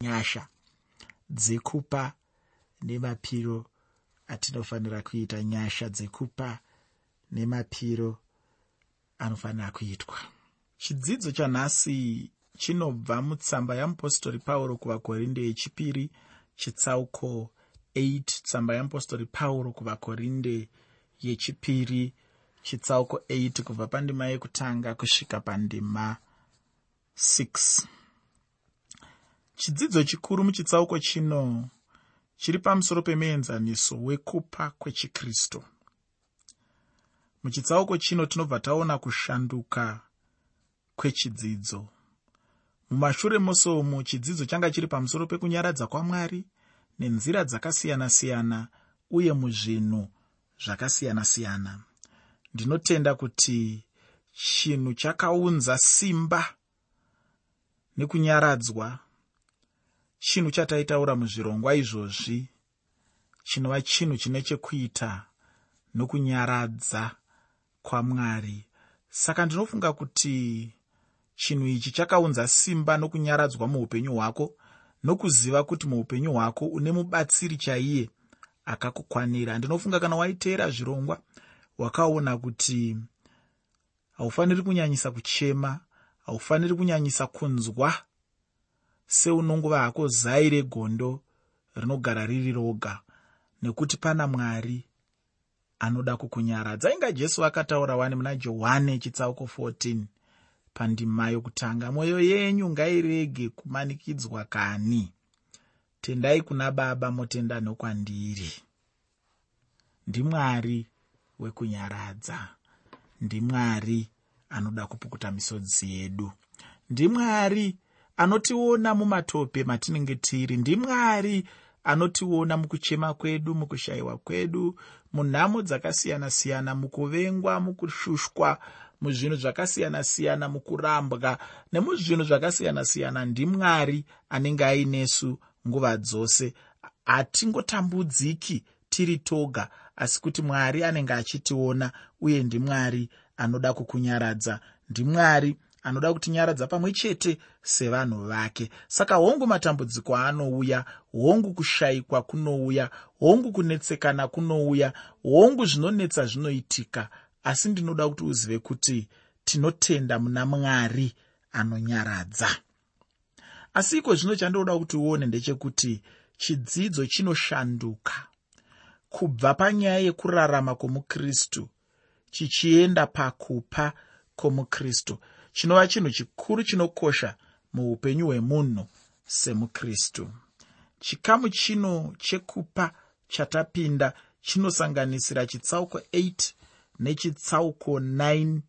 nyasha dzekupa nemapiro atinofanira kuita nyasha dzekupa nemapiro anofanira kuitwa. Chidzidzo chanhasi chinobva mutsamba yamupostori pauro kuvakorinde yechipiri chitsauko 8 tsamba yamupostori pauro kuvakorinde yechipiri chitsauko 8 kubva pandima yekutanga kusvika pandima 6 chidzidzo chikuru muchitsauko chino chiri pamusoro pemuenzaniso wekupa kwechikristu. Muchitsauko chino tinobva taona kushanduka kwechidzidzo. Mumashure mose umu chidzidzo changa chiri pamusoro pekunyaradza kwamwari nenzira dzakasiyana-siyana uye muzvinhu zvakasiyana-siyana. Ndinotenda kuti chinhu chakaunza simba nekunyaradzwa chinhu chataitaura muzvirongwa izvozvi chinova chinhu chine chekuita nokunyaradza kwamwari. Saka ndinofunga kuti chinhu ichi chakaunza simba nokunyaradzwa muupenyu hwako nokuziva kuti muupenyu hwako une mubatsiri chaiye akakukwanira. Ndinofunga kana waiteera zvirongwa wakaona kuti haufaniri kunyanyisa kuchema haufaniri kunyanyisa kunzwa seunongova hako zai regondo rinogara riri roga nekuti pana mwari anoda kukunyaradza. Inga jesu akataura wani muna johani chitsauko 14 pandima yokutanga mwoyo yenyu ngairege kumanikidzwa kani? Tendai kuna baba motenda nokwandiri ndimwari wekunyaradza ndimwari anoda kupukuta misodzi yedu ndimwari anotiona mumatope matinenge tiri. Ndimwari anotiona mukuchema kwedu mukushayiwa kwedu munhamo dzakasiyana-siyana mukuvengwa mukushushwa muzvinhu zvakasiyana-siyana mukurambwa nemuzvinhu zvakasiyana-siyana. Ndimwari anenge ainesu nguva dzose. Hatingotambudziki tiri toga asi kuti mwari anenge achitiona uye ndimwari anoda kukunyaradza. Ndimwari anoda kutinyaradza pamwe chete sevanhu vake. Saka hongu matambudziko anouya hongu kushayikwa kunouya hongu kunetsekana kunouya hongu zvinonetsa zvinoitika asi ndinoda kuti uzive kuti tinotenda muna mwari anonyaradza. Asi iko zvino chandinoda kuti uone ndechekuti chidzidzo chinoshanduka. Kubva panyaya yekurarama kwomukristu chichienda pakupa kwomukristu chinova chinhu chikuru chinokosha muupenyu hwemunhu semukristu. Chikamu chino chekupa chatapinda chinosanganisira chitsauko 8 nechitsauko 9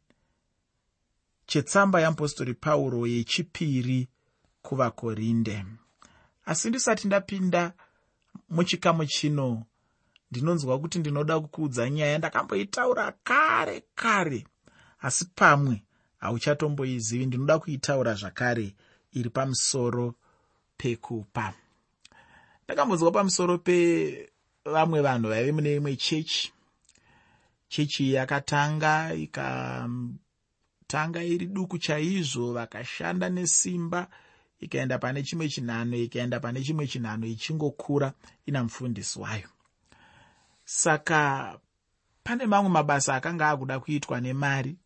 chetsamba yeapostori pauro yechipiri kuvakorinde. Asi ndisati ndapinda muchikamu chino ndinonzwa kuti ndinoda kukuudza nyaya yandakamboitaura kare kare asi pamwe hauchatomboizivi. Ndinoda kuitaura zvakare iri pamusoro pekupa. Ndakambonzwa pamusoro pevamwe vanhu vaive mune imwe chechi. Chechi iyi yakatanga ikatanga iri duku chaizvo vakashanda nesimba ikaenda pane chimwe chinhano ikaenda pane chimwe chinhano ichingokura ina mufundisi wayo. Saka pane mamwe mabasa akanga akuda kuitwa nemari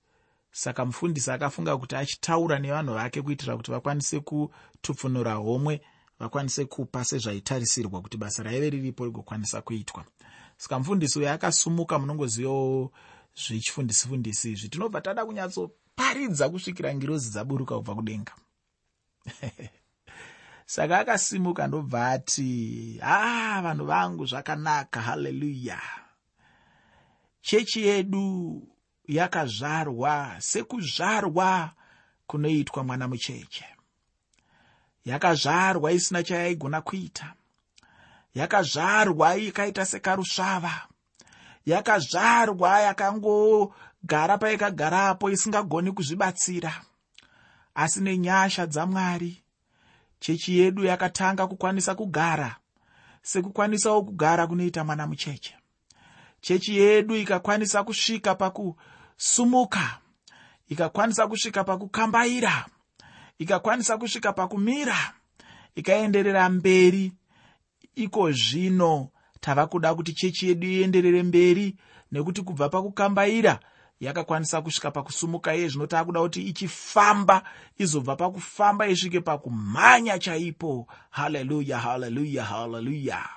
saka mufundisi akafunga kuti achitaura nevanhu vake kuitira kuti vakwanise kutupfunura homwe vakwanise kupa sezvaitarisirwa kuti basa raive riripo rigokwanisa kuitwa. Saka mufundisi uyo akasumuka munongozivawo zvechifundisifundisi izvi. Tinobva tada kunyatsoparidza kusvikira ngirozi dzaburuka kubva kudenga. Saka akasimuka ndobva ati haa ah, vanhu vangu zvakanaka haleluya. Chechi yedu yakazvarwa sekuzvarwa kunoitwa mwana mucheche. Yakazvarwa isina chayaigona kuita. Yakazvarwa ikaita sekarusvava. Yakazvarwa yakangogara paikagarapo isingagoni kuzvibatsira. Asi nenyasha dzamwari chechi yedu yakatanga kukwanisa kugara sekukwanisawo kugara kunoita mwana mucheche. Chechi yedu ikakwanisa kusvika paku sumuka ikakwanisa kusvika pakukambaira ikakwanisa kusvika pakumira ikaenderera mberi. Iko zvino tava kuda kuti chechi yedu ienderere mberi nekuti kubva pakukambaira yakakwanisa kusvika pakusumuka iye zvino taa kuda kuti ichifamba izobva pakufamba isvike pakumhanya chaipo. Haleluya haleluya haleluya.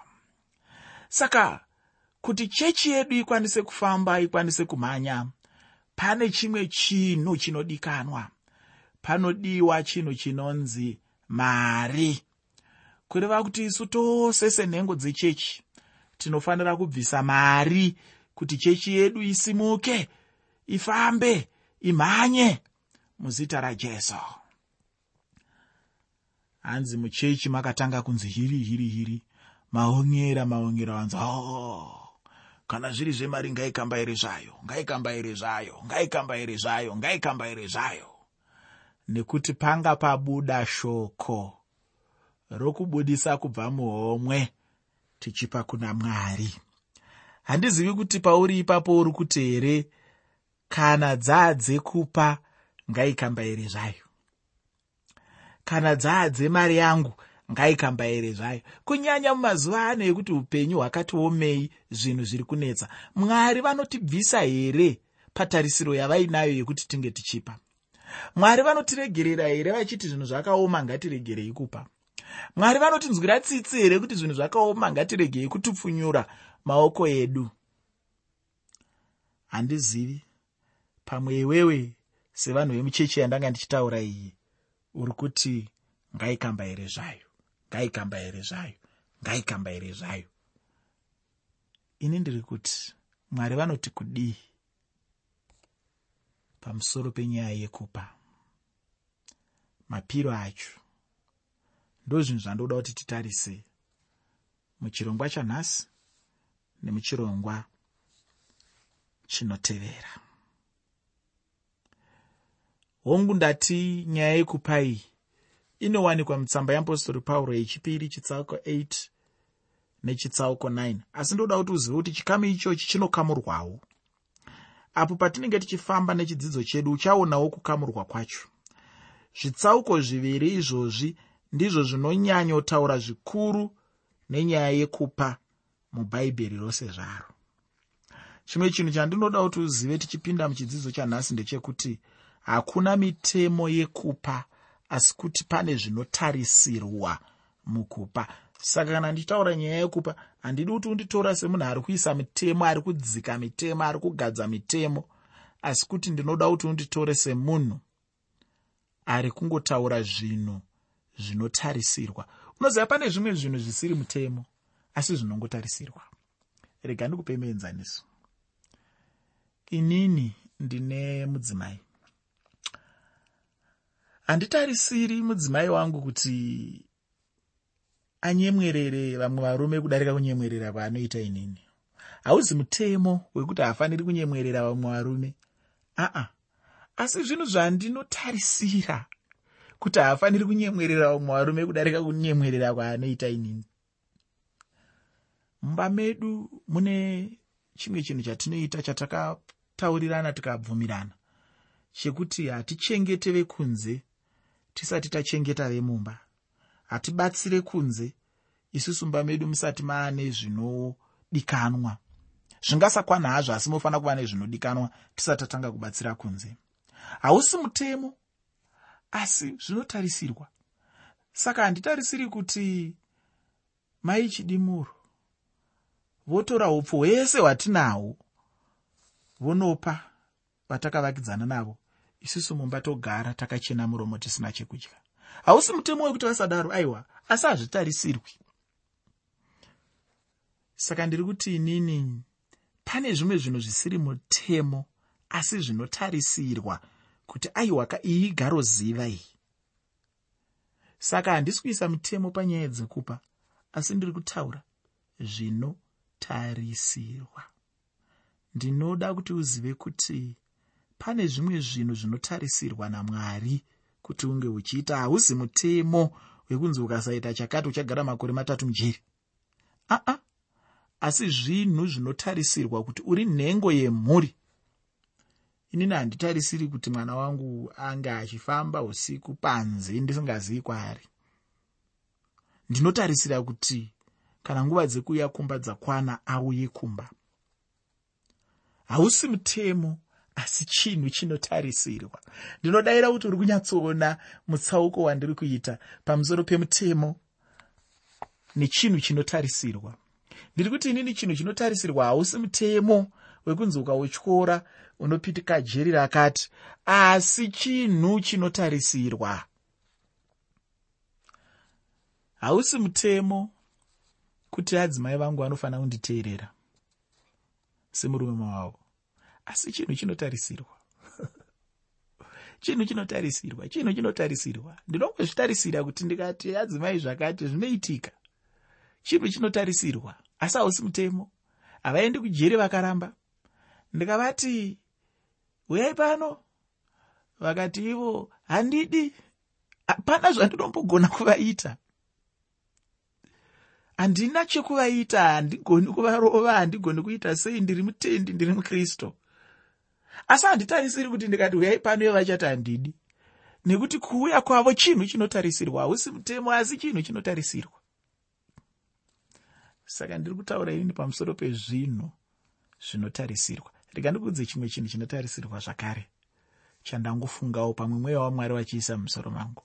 Saka kuti chechi yedu ikwanise kufamba ikwanise kumhanya pane chimwe chinhu chinodikanwa. Panodiwa chinhu chinonzi mari. Kureva kuti isu tose senhengo dzechechi tinofanira kubvisa mari kuti chechi yedu isimuke ifambe imhanye muzita rajesu. Hanzi muchechi makatanga kunzi hiri hiri hiri. Maonyera maonyera wanzi oh, kana zviri zvemari ngaikambaire zvayo ngaikambaire zvayo ngaikambaire zvayo ngaikambaire zvayo. Nekuti panga pabuda shoko rokubudisa kubva muhomwe tichipa kuna mwari. Handizivi kuti pauri ipapo uri kuti here kana dzaadze kupa ngaikambaire zvayo. Kana dzaadze mari yangu ngaikambaire zvayo. Kunyanya mumazuva ano ekuti upenyu hwakati omei zvinhu zviri kunetsa mwari vanotibvisa here patarisiro yavainayo yekuti tinge tichipa? Mwari vanotiregerera here vachiti zvinhu zvakaoma ngatiregerei kupa? Mwari vanotinzwira tsitsi here kuti zvinhu zvakaoma ngatiregei kutipfunyura maoko edu? Handizivi. Pamwe iwewe sevanhu vemuchechi yandanga ndichitaura iyi uri kuti ngaikamba here zvayo ngaikamba here zvayo? Ngaikamba here zvayo? Ini ndiri kuti mwari vanoti kudii pamusoro penyaya yekupa mapiro acho? Ndo zvinhu zvandoda kuti titarise muchirongwa chanhasi nemuchirongwa chinotevera. Hongu ndati nyaya yekupai inowanikwa mutsamba yeapostori pauro yechipiri chitsauko 8 nechitsauko 9 asi ndoda kuti uzive kuti chikamu ichochi chinokamurwawo. Apo patinenge tichifamba nechidzidzo chedu uchaonawo kukamurwa kwacho. Zvitsauko zviviri izvozvi ndizvo zvinonyanyotaura zvikuru nenyaya yekupa mubhaibheri rose zvaro. Chimwe chinhu chandinoda kuti uzive tichipinda muchidzidzo chanhasi ndechekuti hakuna mitemo yekupa asi kuti pane zvinotarisirwa mukupa. Saka kana ndichitaura nyaya yekupa handidi kuti unditora semunhu ari kuisa mitemo ari kudzika mitemo ari kugadza mitemo asi kuti ndinoda kuti unditore semunhu ari kungotaura zvinhu zvinotarisirwa. Unoziva pane zvimwe zvinhu zvisiri mutemo asi zvinongotarisirwa. Rega ndikupe muenzaniso inini ndine mudzimai handitarisiri mudzimai wangu kuti anyemwerere vamwe varume kudarika kunyemwerera kwaanoita inini. Hauzi mutemo wekuti haafaniri kunyemwerera vamwe varume. Aa asi zvinhu zvandinotarisira kuti haafaniri kunyemwerera vamwe varume kudarika kunyemwerera kwaanoita inini. Mumba medu mune chimwe chinhu chatinoita chatakataurirana tikabvumirana chekuti hatichengete vekunze tisati tachengeta vemumba. Hatibatsire kunze. Isusu mba medu musati maane zvinodikanwa. Zvingasakwana hazvo asi mofanira kuva nezvinodikanwa tisati tatanga kubatsira kunze. Hausi mutemo asi zvinotarisirwa. Saka handitarisiri kuti mai chidimuro votora upfu hwese hwatinahwo vonopa vatakavakidzana navo isusu mumba togara takachena muromo tisina chekudya. Hausi mutemo wekuti vasadaro aiwa asi hazvitarisirwi. Saka ndiri kuti inini pane zvimwe zvinhu zvisiri mutemo asi zvinotarisirwa kuti aiwa ka iyi igaro ziva iyi. Saka handisi kuisa mitemo panyaya dzekupa asi ndiri kutaura zvinotarisirwa. Ndinoda kuti uzive kuti pane zvimwe zvinhu zvinotarisirwa namwari kuti unge uchiita hauzi mutemo wekunzi ukasaita chakati uchagara makore matatu mujeri. Aa asi zvinhu zvinotarisirwa kuti uri nhengo yemhuri. Inini handitarisiri kuti mwana wangu ange achifamba usiku panze ndisingazivi kwaari. Ndinotarisira kuti kana nguva dzekuuya kumba dzakwana auye kumba. Hausi mutemo asi chinhu chinotarisirwa. Ndinodayira kuti uri kunyatsoona mutsauko wandiri kuita pamusoro pemutemo nechinhu chinotarisirwa. Ndiri kuti inini chinhu chinotarisirwa hausi mutemo wekunzi ukautyora unopitika jeri rakati asi chinhu chinotarisirwa. Hausi mutemo kuti adzimai vangu vanofanira kunditeerera semurume wavo asi chinhu chinotarisirwa? Chinhu chinotarisirwa? Chinhu chinotarisirwa? Ndinongozvitarisira kuti ndikati adzimai zvakati zvinoitika. Chinhu chinotarisirwa? Asi hausi mutemo? Havaendi kujeri vakaramba? Ndikavati uyai pano. Vakati ivo handidi. Hapana zvandinombogona kuvaita. Handina chekuvaita handigoni kuvarova handigoni kuita sei ndiri mutendi ndiri mukristu asi handitarisiri kuti ndikati uyai pano ivo vachati handidi. Nekuti kuuya kwavo chinhu chinotarisirwa hausi mutemo asi chinhu chinotarisirwa. Saka ndiri kutaura inini pamusoro pezvinhu zvinotarisirwa. Rega ndikuudze chimwe chinhu chinotarisirwa zvakare chandangofungawo pamwe mweya wamwari vachiisa mumusoro mangu.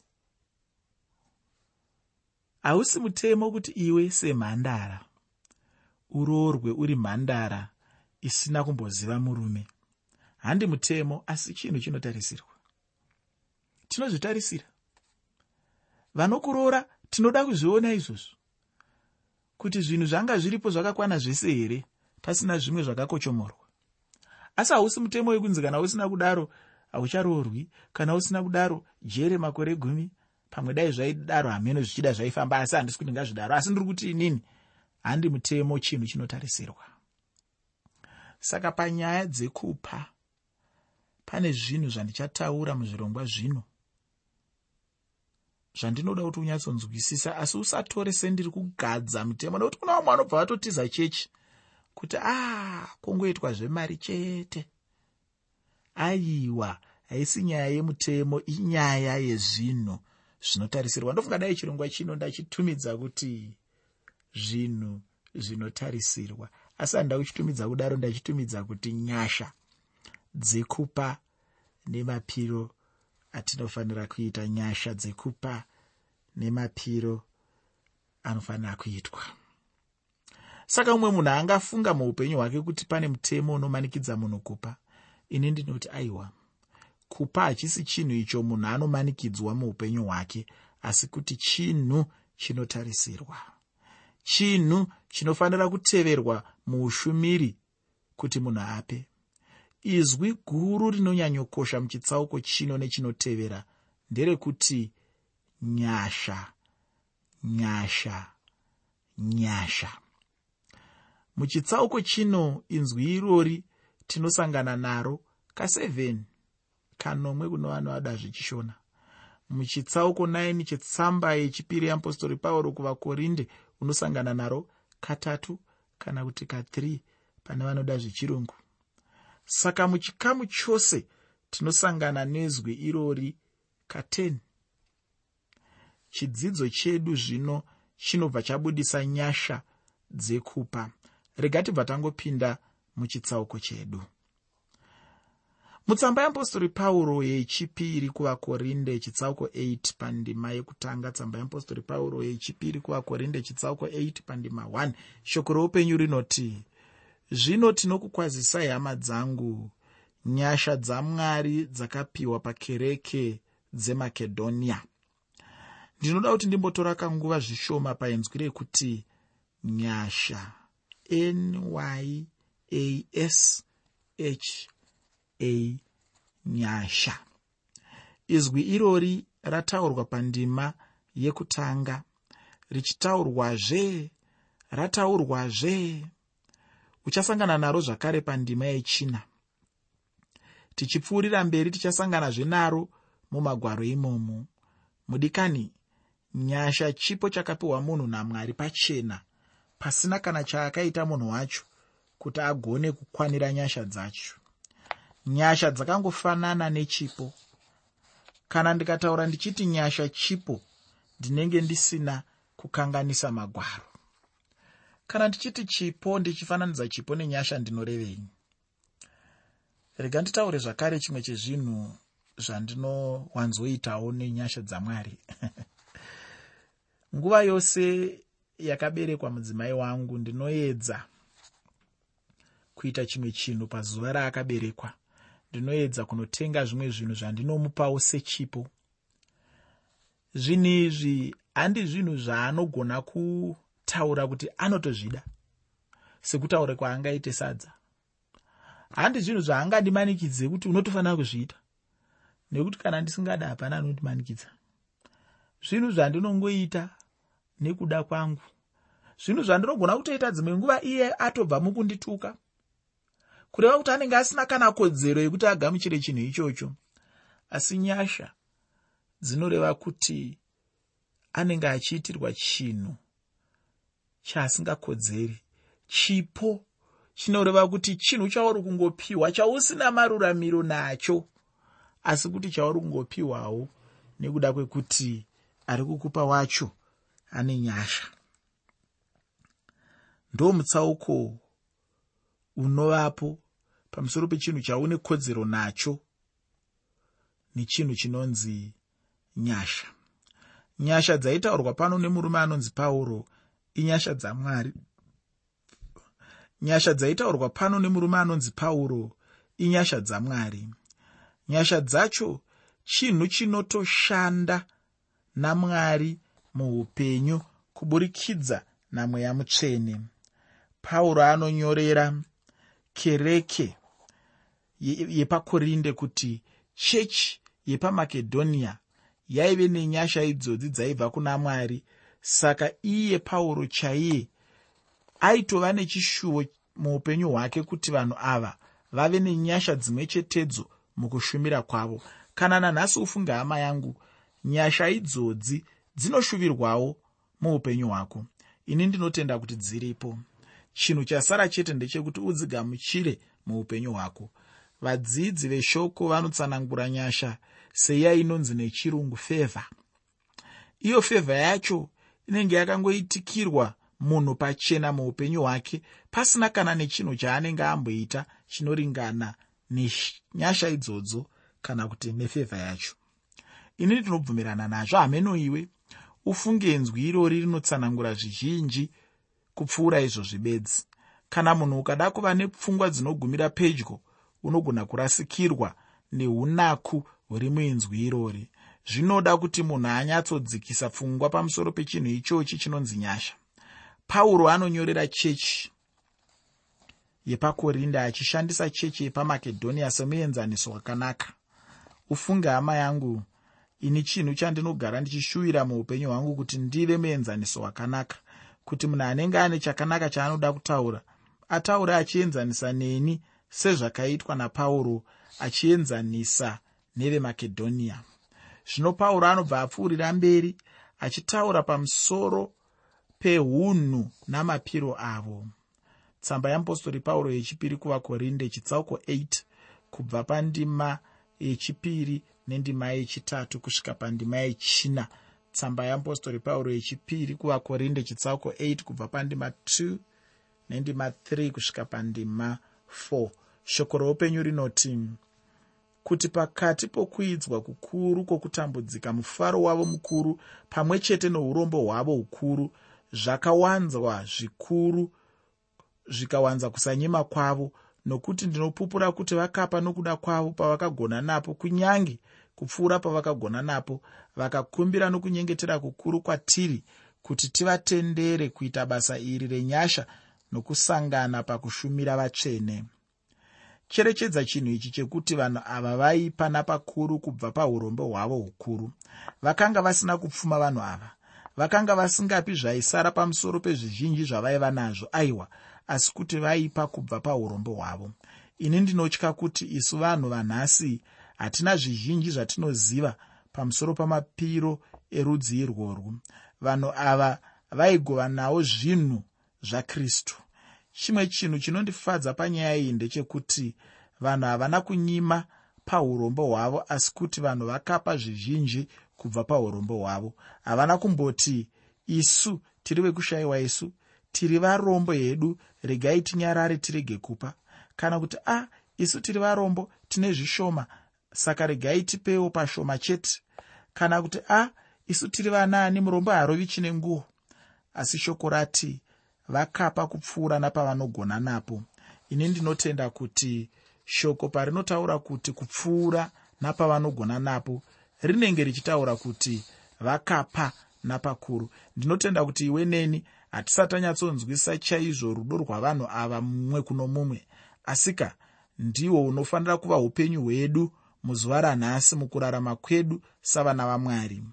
Hausi mutemo kuti iwe semhandara uroorwe uri mhandara isina kumboziva murume handi mutemo asi chinhu chinotarisirwa. Tinozvitarisira vanokuroora tinoda kuzviona izvozvo kuti zvinhu zvanga zviripo zvakakwana zvese here pasina zvimwe zvakakochomorwa. Asi hausi mutemo wekunzi kana usina kudaro haucharoorwi kana usina kudaro jere makore gumi pamwe dai zvaidaro hameno zvichida zvaifamba asi handisi kuti ngazvidaro. Asi ndiri kuti inini handi mutemo chinhu chinotarisirwa. Saka panyaya dzekupa pane zvinhu zvandichataura muzvirongwa zvino. Zvandinoda kuti unyatsonzwisisa asi usatore sendiri kugadza mutemo nekuti kuna vamwe vanobva vatotiza chechi kuti a ah, kungoitwa zvemari chete. Aiwa haisi nyaya yemutemo inyaya yezvinhu zvinotarisirwa. Ndofunga dai chirongwa chino ndachitumidza kuti zvinhu zvinotarisirwa asi handida kuchitumidza kudaro ndachitumidza kuti nyasha dzekupa nemapiro atinofanira kuita. Nyasha dzekupa nemapiro anofanira kuitwa. Saka umwe munhu angafunga muupenyu hwake kuti pane mutemo unomanikidza munhu kupa ini ndinoti aiwa kupa hachisi chinhu icho munhu anomanikidzwa muupenyu hwake asi kuti chinhu chinotarisirwa. Chinhu chinofanira kuteverwa muushumiri kuti munhu ape izwi guru rinonyanyokosha muchitsauko chino nechinotevera nderekuti nyasha nyasha nyasha. Muchitsauko chino inzwi irori tinosangana naro ka7 kanomwe kuno vanovada zvichishona. Muchitsauko 9 chetsamba yechipiri yeapostori pauro kuvakorinde unosangana naro katatu kana kuti ka3 pane vanoda zvechirungu saka muchikamu chose tinosangana nezwi irori ka10 chidzidzo chedu zvino chinobva chabudisa nyasha dzekupa. Rega tibva tangopinda muchitsauko chedu. Mutsamba yeapostori pauro yechipiri kuvakorinde chitsauko 8 pandima yekutanga. Tsamba yeapostori pauro yechipiri kuvakorinde chitsauko 8 pandima 1 shoko roupenyu rinoti zvino tinokukwazisai hama dzangu nyasha dzamwari dzakapiwa pakereke dzemakedhonia ndinoda kuti ndimbotora kanguva zvishoma painzwi rekuti nyasha nyas h a nyasha. Izwi irori rataurwa pandima yekutanga richitaurwazve rataurwazve uchasangana naro zvakare pandima yechina. Tichipfuurira mberi tichasanganazve naro mumagwaro imomo. Mudikani nyasha chipo chakapiwa munhu namwari pachena pasina kana chaakaita munhu wacho kuti agone kukwanira nyasha dzacho. Nyasha dzakangofanana nechipo. Kana ndikataura ndichiti nyasha chipo ndinenge ndisina kukanganisa magwaro kana ndichiti chipo ndichifananidza chipo nenyasha ndinorevei? Rega nditaure zvakare chimwe chezvinhu zvandinowanzoitawo nenyasha dzamwari. Nguva yose yakaberekwa mudzimai wangu ndinoedza kuita chimwe chinhu pazuva raakaberekwa. Ndinoedza kunotenga zvimwe zvinhu zvandinomupawo sechipo. Zvinhu izvi handi zvinhu zvaanogona kutaura kuti anotozvida sekutaura kwaangaite sadza. Handi zvinhu zvaangandimanikidze kuti unotofanira kuzviita nekuti kana ndisingada hapana anondimanikidza. Zvinhu zvandinongoita nekuda kwangu. Zvinhu zvandinogona kutoita dzimwe nguva iye atobva mukundituka kureva kuti anenge asina kana kodzero yekuti agamuchire chinhu ichocho. Asi nyasha dzinoreva kuti anenge achiitirwa chinhu chaasingakodzeri. Chipo chinoreva kuti chinhu chauri kungopiwa chausina maruramiro nacho asi kuti chauri kungopiwawo nekuda kwekuti ari kukupa wacho ane nyasha. Ndo mutsauko unovapo pamusoro pechinhu chaune kodzero nacho nechinhu chinonzi nyasha. Nyasha dzaitaurwa pano nemurume anonzi pauro inyasha dzamwari. Nyasha dzaitaurwa pano nemurume anonzi pauro inyasha dzamwari. Nyasha dzacho chinhu chinotoshanda namwari muupenyu kuburikidza namweya mutsvene pauro anonyorera kereke yepakorinde kuti chechi yepamakedhonia yaive nenyasha idzodzi dzaibva kuna mwari saka iye pauro chaiye aitova nechishuvo muupenyu hwake kuti vanhu ava vave nenyasha dzimwe chetedzo mukushumira kwavo. Kana nanhasi ufunge hama yangu nyasha idzodzi dzinoshuvirwawo muupenyu hwako. Ini ndinotenda kuti dziripo. Chinhu chasara chete ndechekuti udzigamuchire muupenyu hwako. Vadzidzi veshoko vanotsanangura nyasha seiya inonzi nechirungu fevha. Iyo fevha yacho inenge yakangoitikirwa munhu pachena muupenyu hwake pasina kana nechinhu chaanenge amboita chinoringana nenyasha idzodzo kana kuti nefevha yacho. Ini ndinobvumirana nazvo hamenoiwe ufunge nzwi irori rinotsanangura zvizhinji kupfuura izvo zvibedzi. Kana munhu ukada kuva nepfungwa dzinogumira pedyo unogona kurasikirwa neunaku huri muinzwi irori zvinoda kuti munhu anyatsodzikisa pfungwa pamusoro pechinhu ichochi chinonzi nyasha. Pauro anonyorera chechi yepakorinda achishandisa chechi yepamakedhonia semuenzaniso wakanaka. Ufunge hama yangu ini chinhu chandinogara ndichishuvira muupenyu hwangu kuti ndive muenzaniso wakanaka kuti munhu anenge ane chakanaka chaanoda kutaura ataure achienzanisa neni sezvakaitwa napauro achienzanisa nevemakedhonia zvino pauro anobva apfuurira mberi achitaura pamusoro peunhu namapiro avo. Tsamba yeapostori pauro yechipiri kuvakorinde chitsauko 8 kubva pandima yechipiri nendima yechitatu kusvika pandima yechina. Tsamba yeapostori pauro yechipiri kuvakorinde chitsauko 8 kubva pandima 2 nendima 3 kusvika pandima 4 shoko roupenyu rinoti kuti pakati pokuidzwa kukuru kwokutambudzika mufaro wavo mukuru pamwe chete nourombo hwavo hukuru zvakawanzwa zvikuru zvikawanza kusanyima kwavo nokuti ndinopupura kuti vakapa nokuda kwavo pavakagona napo kunyange kupfuura pavakagona napo vakakumbira nokunyengetera kukuru kwatiri kuti tivatendere kuita basa iri renyasha nokusangana pakushumira vatsvene cherechedza chinhu ichi chekuti vanhu ava vaipa napakuru kubva paurombo hwavo hukuru. Vakanga vasina kupfuma vanhu ava. Vakanga vasingapi zvaisara pamusoro pezvizhinji zvavaiva nazvo aiwa asi kuti vaipa kubva paurombo hwavo. Ini ndinotya kuti isu vanhu vanhasi hatina zvizhinji zvatinoziva pamusoro pamapiro erudzi irworwu. Vanhu ava vaigova nawo zvinhu zvakristu chimwe chinhu chinondifadza panyaya iyi ndechekuti vanhu havana kunyima paurombo hwavo asi kuti vanhu vakapa zvizhinji kubva paurombo hwavo. Havana kumboti isu tiri vekushayiwa isu tiri varombo hedu regai tinyarare tirege kupa. Kana kuti a ah, isu tiri varombo tine zvishoma saka regai tipewo pashoma chete. Kana kuti a ah, isu tiri vanaani murombo harovi chine nguo. Asi shoko rati vakapa kupfuura napavanogona napo. Ini ndinotenda kuti shoko parinotaura kuti kupfuura napavanogona napo rinenge richitaura kuti vakapa napakuru. Ndinotenda kuti iwe neni hatisati tanyatsonzwisa chaizvo rudo rwavanhu ava mumwe kuno mumwe. Asika ndihwo unofanira kuva upenyu hwedu muzuva ranhasi mukurarama kwedu savana vamwari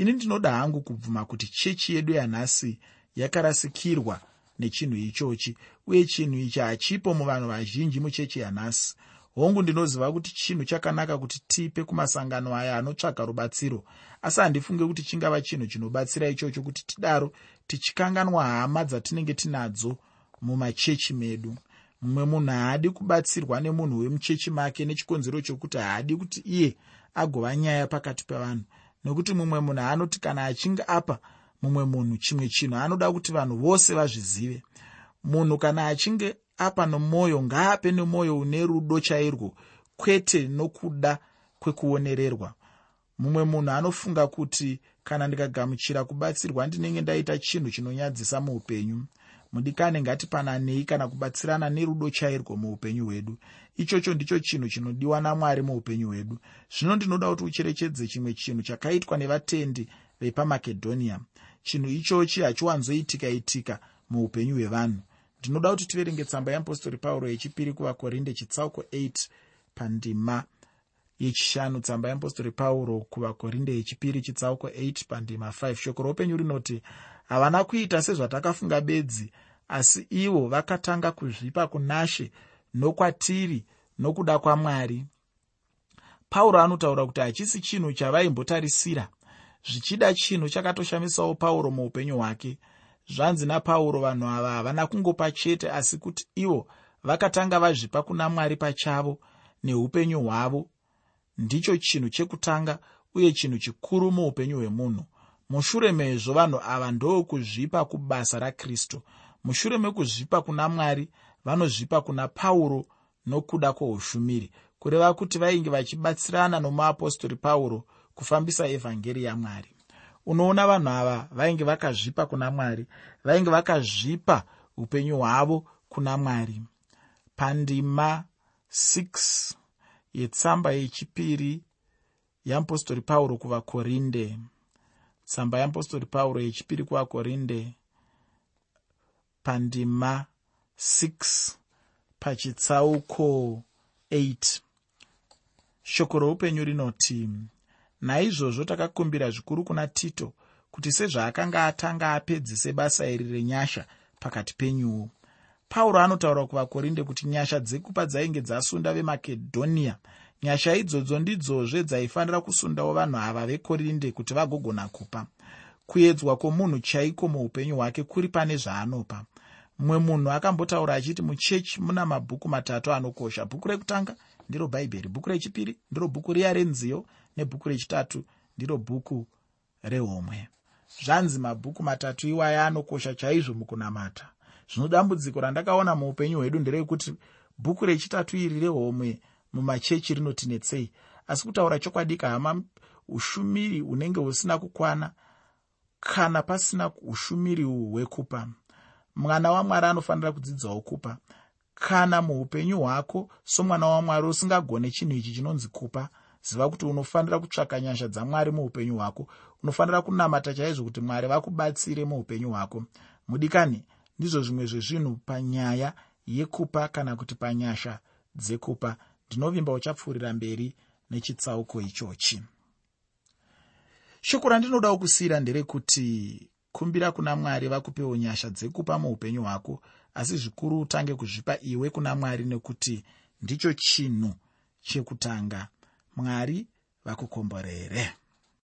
ini ndinoda hangu kubvuma kuti chechi yedu yanhasi yakarasikirwa nechinhu ichochi uye chinhu ichi hachipo muvanhu vazhinji muchechi yanhasi. Hongu ndinoziva kuti chinhu chakanaka kuti tipe kumasangano aya anotsvaga rubatsiro asi handifunge kuti chingava chinhu chinobatsira ichocho kuti tidaro tichikanganwa hama dzatinenge tinadzo mumachechi medu. Mumwe munhu haadi kubatsirwa nemunhu wemuchechi make nechikonzero chokuti haadi kuti iye agova nyaya pakati pevanhu nokuti mumwe munhu anoti kana achinge apa mumwe munhu chimwe chinhu anoda kuti vanhu vose vazvizive. Munhu kana achinge apa nomwoyo ngaape nemwoyo une rudo chairwo kwete nokuda kwekuonererwa. Mumwe munhu anofunga kuti kana ndikagamuchira kubatsirwa ndinenge ndaita chinhu chinonyadzisa muupenyu mudikane ngatipananei kana kubatsirana nerudo chairwo muupenyu hwedu. Ichocho ndicho chinhu chinodiwa namwari muupenyu hwedu. Zvino ndinoda kuti ucherechedze chimwe chinhu chakaitwa nevatendi vepamakedhonia. Chinhu ichochi hachiwanzoitika itika muupenyu hwevanhu. Ndinoda kuti tiverenge tsamba yeapostori pauro yechipiri kuvakorinde chitsauko 8 pandima yechishanu tsamba yeapostori pauro kuvakorinde yechipiri chitsauko 8 pandima 5 shoko roupenyu rinoti havana kuita sezvatakafunga bedzi asi ivo vakatanga kuzvipa kunashe nokwatiri nokuda kwamwari. Pauro anotaura kuti hachisi chinhu chavaimbotarisira. Zvichida chinhu chakatoshamisawo pauro muupenyu hwake. Zvanzi napauro vanhu ava havana kungopa chete asi kuti ivo vakatanga vazvipa kuna mwari pachavo neupenyu hwavo. Ndicho chinhu chekutanga uye chinhu chikuru muupenyu hwemunhu mushure mezvo vanhu ava ndokuzvipa kubasa rakristu. Mushure mekuzvipa kuna mwari vanozvipa kuna pauro nokuda kwoushumiri kureva kuti vainge vachibatsirana nomuapostori pauro kufambisa evhangeri yamwari unoona vanhu ava vainge vakazvipa kuna mwari vainge vakazvipa upenyu hwavo kuna mwari. Pandima 6 yetsamba yechipiri yeapostori pauro kuvakorinde tsamba yeapostori pauro yechipiri kuvakorinde pandima 6 pachitsauko 8 shoko roupenyu rinoti naizvozvo takakumbira zvikuru kuna tito kuti sezvaakanga atanga apedzise basa iri renyasha pakati penyuwo pauro anotaura kuvakorinde kuti nyasha dzekupa dzainge dzasunda vemakedhoniya nyasha idzodzo ndidzozve dzaifanira kusundawo vanhu ava vekorinde kuti vagogona kupa. Kuedzwa kwomunhu chaiko muupenyu hwake kuri pane zvaanopa. Mumwe munhu akambotaura achiti muchechi muna mabhuku matatu anokosha. Bhuku rekutanga ndiro bhaibheri bhuku rechipiri ndiro bhuku riya renziyo nebhuku rechitatu ndiro bhuku rehomwe. Zvanzi mabhuku matatu iwaya anokosha chaizvo mukunamata. Zvino dambudziko randakaona muupenyu hwedu nderekuti bhuku rechitatu iri rehomwe mumachechi rinotinetsei asi kutaura chokwadi kahama ushumiri hunenge husina kukwana kana pasina ushumiri hwekupa. Mwana wamwari anofanira kudzidzawo kupa kana muupenyu hwako somwana wamwari usingagone chinhu ichi chinonzi kupa ziva kuti unofanira kutsvaka nyasha dzamwari muupenyu hwako. Unofanira kunamata chaizvo kuti mwari vakubatsire muupenyu hwako. Mudikani ndizvo zvimwe zvezvinhu panyaya yekupa kana kuti panyasha dzekupa ndinovimba uchapfuurira mberi nechitsauko ichochi. Shoko randinodawo kusiyira nderekuti kumbira kuna mwari vakupewo nyasha dzekupa muupenyu hwako asi zvikuru utange kuzvipa iwe kuna mwari nekuti ndicho chinhu chekutanga. Mwari vakukomborere